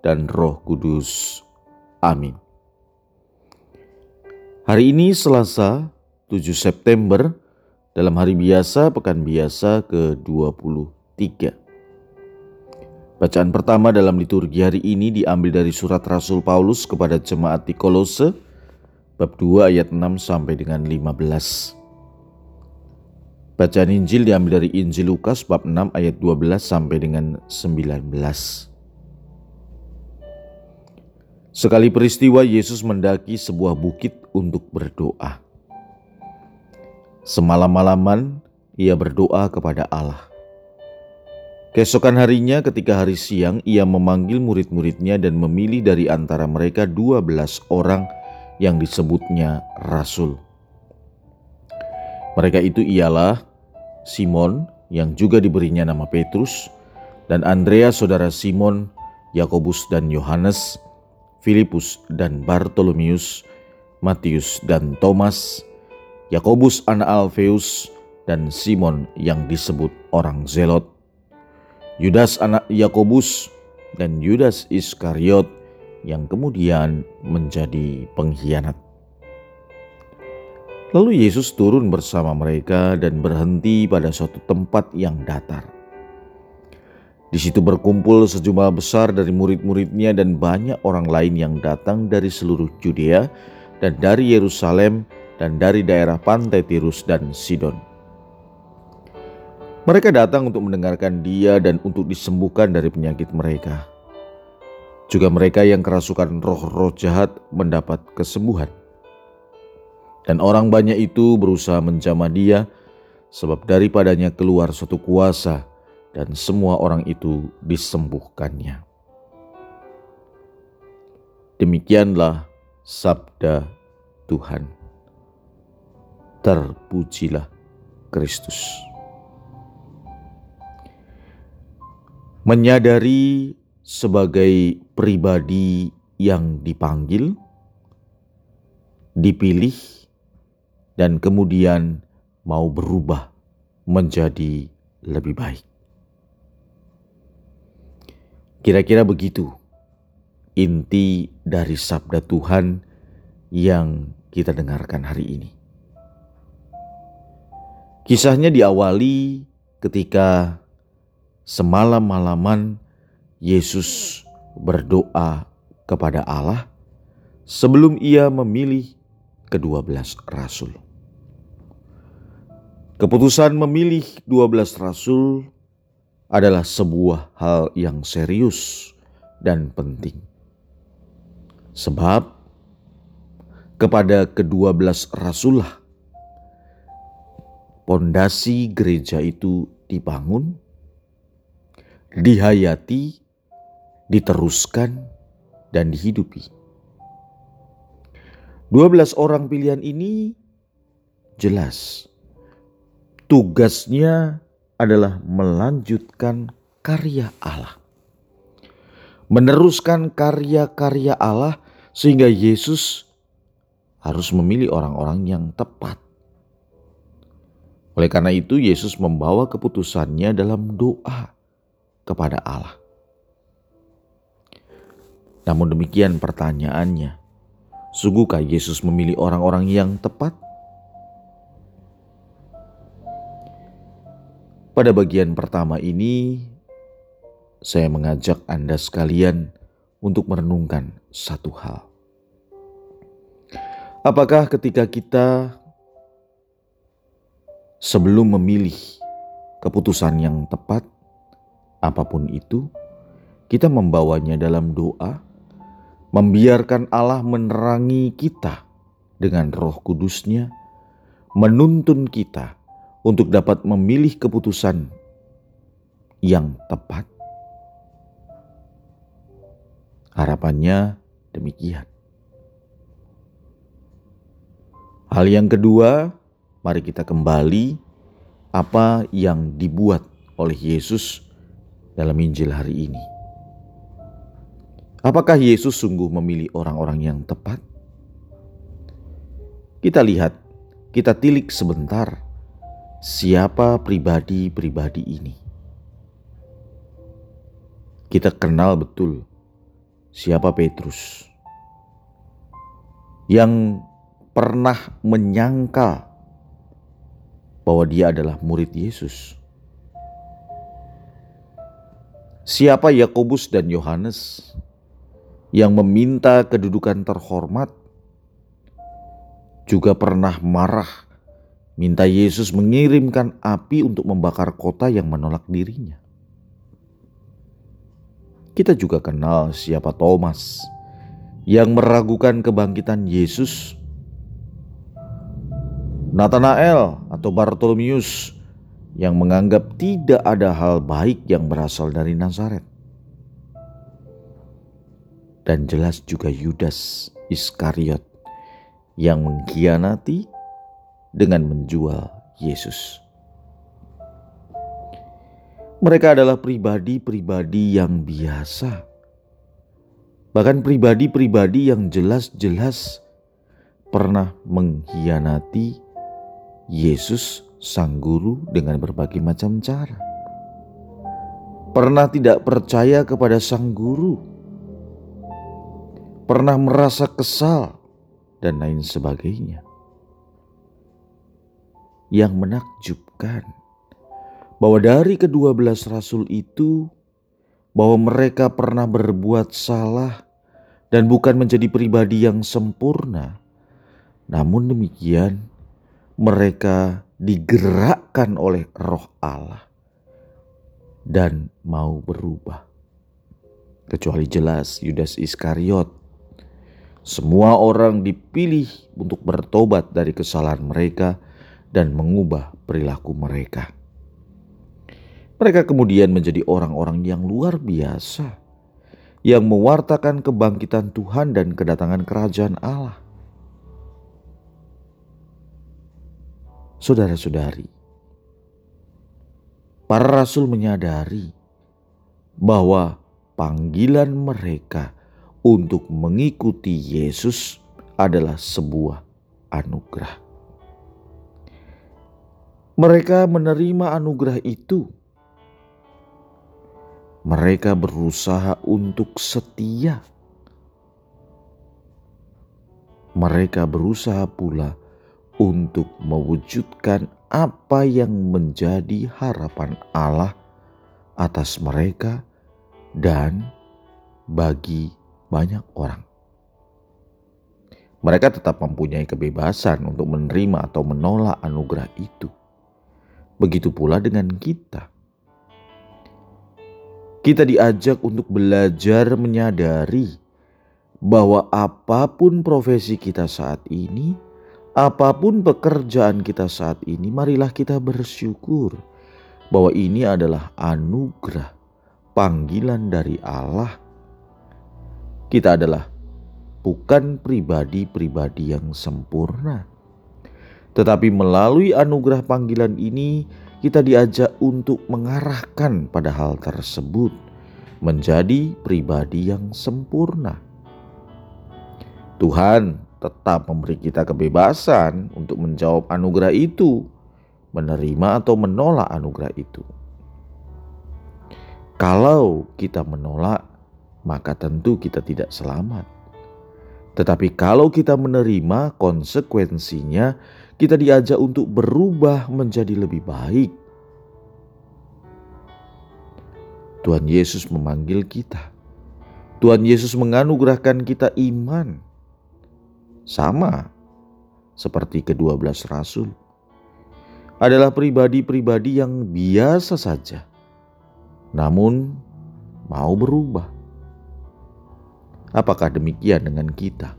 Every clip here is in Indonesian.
dan Roh Kudus. Amin. Hari ini Selasa 7 September dalam hari biasa pekan biasa ke-23. Bacaan pertama dalam liturgi hari ini diambil dari surat Rasul Paulus kepada jemaat di Kolose bab 2 ayat 6 sampai dengan 15. Bacaan Injil diambil dari Injil Lukas bab 6 ayat 12 sampai dengan 19. Sekali peristiwa Yesus mendaki sebuah bukit untuk berdoa. Semalam-malaman ia berdoa kepada Allah. Keesokan harinya ketika hari siang ia memanggil murid-muridnya dan memilih dari antara mereka dua belas orang yang disebutnya rasul. Mereka itu ialah Simon yang juga diberinya nama Petrus dan Andreas saudara Simon, Yakobus dan Yohanes, Filipus dan Bartolomius, Matius dan Thomas, Yakobus anak Alfeus, dan Simon yang disebut orang Zelot, Yudas anak Yakobus, dan Yudas Iskariot yang kemudian menjadi pengkhianat. Lalu Yesus turun bersama mereka dan berhenti pada suatu tempat yang datar. Di situ berkumpul sejumlah besar dari murid-muridnya dan banyak orang lain yang datang dari seluruh Judea dan dari Yerusalem dan dari daerah pantai Tirus dan Sidon. Mereka datang untuk mendengarkan dia dan untuk disembuhkan dari penyakit mereka. Juga mereka yang kerasukan roh-roh jahat mendapat kesembuhan. Dan orang banyak itu berusaha menjamah dia sebab daripadanya keluar suatu kuasa dan semua orang itu disembuhkannya. Demikianlah sabda Tuhan. Terpujilah Kristus. Menyadari sebagai pribadi yang dipanggil, dipilih, dan kemudian mau berubah menjadi lebih baik. Kira-kira begitu inti dari sabda Tuhan yang kita dengarkan hari ini. Kisahnya diawali ketika semalam-malaman Yesus berdoa kepada Allah sebelum ia memilih kedua belas rasul. Keputusan memilih dua belas rasul adalah sebuah hal yang serius dan penting. Sebab kepada kedua belas rasulah pondasi gereja itu dibangun, dihayati, diteruskan, dan dihidupi. Dua belas orang pilihan ini jelas tugasnya adalah melanjutkan karya Allah. Meneruskan karya-karya Allah sehingga Yesus harus memilih orang-orang yang tepat. Oleh karena itu Yesus membawa keputusannya dalam doa kepada Allah. Namun demikian pertanyaannya, sungguhkah Yesus memilih orang-orang yang tepat? Pada bagian pertama ini, saya mengajak Anda sekalian untuk merenungkan satu hal. Apakah ketika kita sebelum memilih keputusan yang tepat, apa pun itu, kita membawanya dalam doa, membiarkan Allah menerangi kita dengan roh kudusnya, menuntun kita untuk dapat memilih keputusan yang tepat? Harapannya demikian. Hal yang kedua, mari kita kembali apa yang dibuat oleh Yesus dalam Injil hari ini. Apakah Yesus sungguh memilih orang-orang yang tepat? Kita lihat, kita tilik sebentar siapa pribadi-pribadi ini. Kita kenal betul siapa Petrus yang pernah menyangka bahwa dia adalah murid Yesus. Siapa Yakobus dan Yohanes yang meminta kedudukan terhormat juga pernah marah minta Yesus mengirimkan api untuk membakar kota yang menolak dirinya. Kita juga kenal siapa Thomas yang meragukan kebangkitan Yesus Nathanael atau Bartolomeus yang menganggap tidak ada hal baik yang berasal dari Nazaret. Dan jelas juga Yudas Iskariot yang mengkhianati dengan menjual Yesus. Mereka adalah pribadi-pribadi yang biasa, bahkan pribadi-pribadi yang jelas-jelas pernah mengkhianati Yesus sang guru dengan berbagai macam cara. Pernah tidak percaya kepada sang guru. Pernah merasa kesal dan lain sebagainya. Yang menakjubkan bahwa dari kedua belas rasul itu bahwa mereka pernah berbuat salah dan bukan menjadi pribadi yang sempurna. Namun demikian, mereka digerakkan oleh roh Allah dan mau berubah. Kecuali jelas Yudas Iskariot. Semua orang dipilih untuk bertobat dari kesalahan mereka dan mengubah perilaku mereka. Mereka kemudian menjadi orang-orang yang luar biasa yang mewartakan kebangkitan Tuhan dan kedatangan kerajaan Allah. Saudara-saudari, para rasul menyadari bahwa panggilan mereka untuk mengikuti Yesus adalah sebuah anugerah. Mereka menerima anugerah itu. Mereka berusaha untuk setia. Mereka berusaha pula untuk mewujudkan apa yang menjadi harapan Allah atas mereka dan bagi banyak orang. Mereka tetap mempunyai kebebasan untuk menerima atau menolak anugerah itu. Begitu pula dengan kita. Kita diajak untuk belajar menyadari bahwa apa pun profesi kita saat ini, Apa pun pekerjaan kita saat ini, marilah kita bersyukur bahwa ini adalah anugerah, panggilan dari Allah. Kita adalah bukan pribadi-pribadi yang sempurna, tetapi melalui anugerah panggilan ini, kita diajak untuk mengarahkan pada hal tersebut menjadi pribadi yang sempurna. Tuhan tetap memberi kita kebebasan untuk menjawab anugerah itu, menerima atau menolak anugerah itu. Kalau kita menolak, maka tentu kita tidak selamat. Tetapi kalau kita menerima konsekuensinya, kita diajak untuk berubah menjadi lebih baik. Tuhan Yesus memanggil kita. Tuhan Yesus menganugerahkan kita iman sama seperti kedua belas rasul adalah pribadi-pribadi yang biasa saja, namun mau berubah. Apakah demikian dengan kita?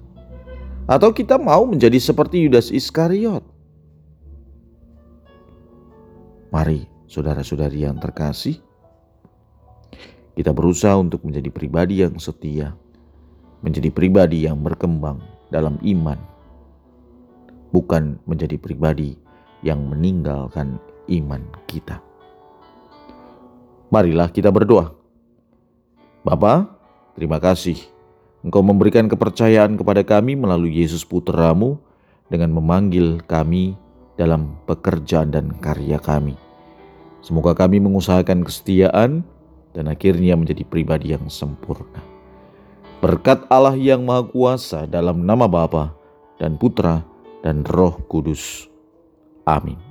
Atau kita mau menjadi seperti Yudas Iskariot? Mari, saudara-saudari yang terkasih, kita berusaha untuk menjadi pribadi yang setia, menjadi pribadi yang berkembang dalam iman, bukan menjadi pribadi yang meninggalkan iman kita. Marilah kita berdoa. Bapa, terima kasih Engkau memberikan kepercayaan kepada kami melalui Yesus Putramu dengan memanggil kami dalam pekerjaan dan karya kami. Semoga kami mengusahakan kesetiaan dan akhirnya menjadi pribadi yang sempurna. Berkat Allah yang Maha Kuasa dalam nama Bapa dan Putra dan Roh Kudus. Amin.